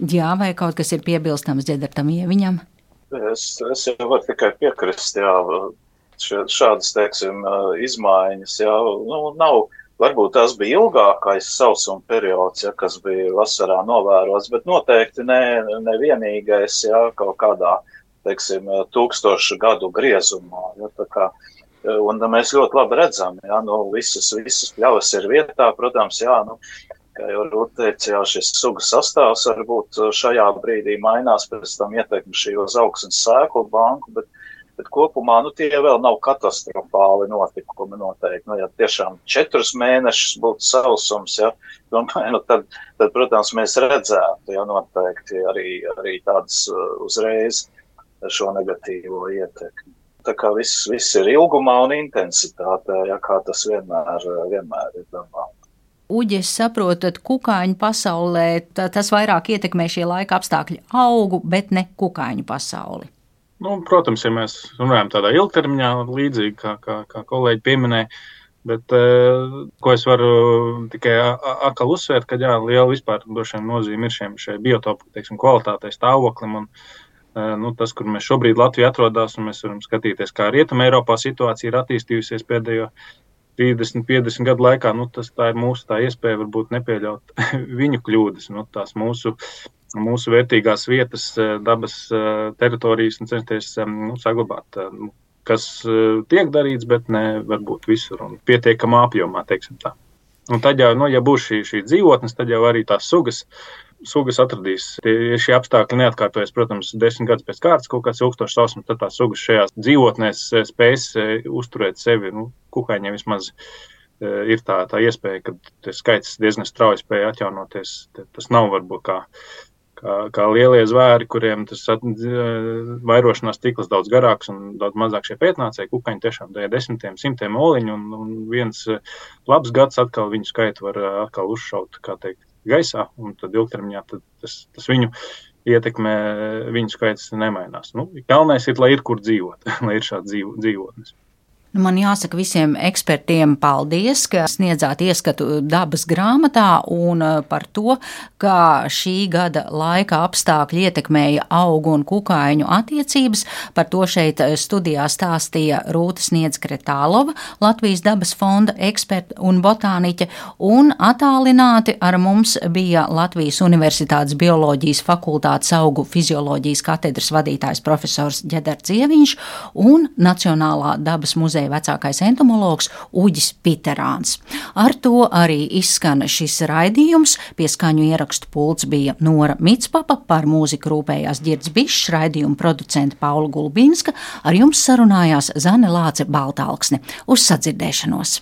Jā, vai kaut kas ir piebilstams Džedartam Ieviņam? Es, es jau varu tikai piekrist, jā, šādas, teiksim, izmaiņas, jā, nu, nav Varbūt tas bija ilgākais sausuma periods, ja, kas bija vasarā novērots, bet noteikti ne, ne vienīgais, ja, kaut kādā, teiksim, tūkstošu gadu griezumā. Ja, kā, un mēs ļoti labi redzam, ja, nu, visas, visas pļavas ir vietā, protams, jā, nu, kā jau teica, jā, šis sugas sastāvs varbūt šajā brīdī mainās, pēc tam ietekmi šī uz augsnes sēklu banku, bet Bet kopumā nu, tie vēl nav katastrofāli notikumi. Noteikti. Nu, ja tiešām četrus mēnešus būtu sausums, ja, domāju, nu, tad, tad, protams, mēs redzētu ja, noteikti arī, arī tādas uh, uzreiz šo negatīvo ietekmi. Tā kā viss, viss ir ilgumā un intensitātē, ja, kā tas vienmēr, vienmēr ir dabā. Uģi, es saprotu, ka kukaiņu pasaulē tas vairāk ietekmē šie laika apstākļi augu, bet ne kukaiņu pasauli. Nu, protams, ja mēs runājam tādā ilgtermiņā, līdzīgi kā, kā, kā kolēģi pieminēja, bet uh, ko es varu tikai atkal uzsvērt, ka jā, liela vispār nozīme ir šiem biotopu teiksim, kvalitātei, stāvoklim. Un, uh, nu, tas, kur mēs šobrīd Latvijā atrodamies, un mēs varam skatīties, kā Rietumē Eiropā situācija ir attīstījusies pēdējo 30, 50 gadu laikā, nu, tas ir mūsu iespēja varbūt nepieļaut viņu kļūdas, nu, tās mūsu mūsu vērtīgās vietas, eh, dabas eh, teritorijas un censties eh, nu, saglabāt. Kas tiek darīts, bet ne varbūt visur un pietiekamā apjomā, teiksim tā. Un tad jau, nu, ja būs šī, šī dzīvotnes, tad jau arī tās sugas, sugas atradīs. Ja šie apstākļi neatkārtojas, protams, desmit gadus pēc kārtas, kaut kāds ilgstošs sausums, tad tās sugas šajās dzīvotnēs spēs uzturēt sevi, nu, kukaiņiem vismaz ir tā, tā iespēja, ka skaits diezgan strauji spēja atjaunoties. Tas nav varbūt kā kā, kā lielie zvēri, kuriem tas at, vairošanās cikls daudz garāks un daudz mazāk šie pētnācēji. Kukaņi tiešām dēļ desmitiem, simtiem oliņu, un, un viens labs gads atkal viņu skaitu var atkal uzšaut, kā teikt, gaisā, un tad ilgtermiņā tad tas, tas viņu ietekmē, viņu skaits nemainās. Nu, galvenais ir, lai ir kur dzīvot, lai ir šādi dzīvo, dzīvotnes. Nu, man jāsaka visiem ekspertiem paldies, ka sniedzāt ieskatu dabas grāmatā un uh, par to, kā šī gada laika apstākļi ietekmēja augu un kukaiņu attiecības. Par to šeit uh, studijā stāstīja Rūta Sniedz Kretālova, Latvijas dabas fonda eksperta un botāniķe, un attālināti ar mums bija Latvijas Universitātes bioloģijas fakultātes augu fizioloģijas katedras vadītājs profesors Ģedards Ieviņš un Nacionālā dabas muzeja muzeja vecākais entomologs Uģis Piterāns. Ar to arī izskan šis raidījums. Pie skaņu ierakstu pults bija Nora Mitspapa, par mūziku rūpējās Girds Bišs, raidījuma producenta Paula Gulbinska, ar jums sarunājās Zane Lāce Baltālksne. Uz sadzirdēšanos!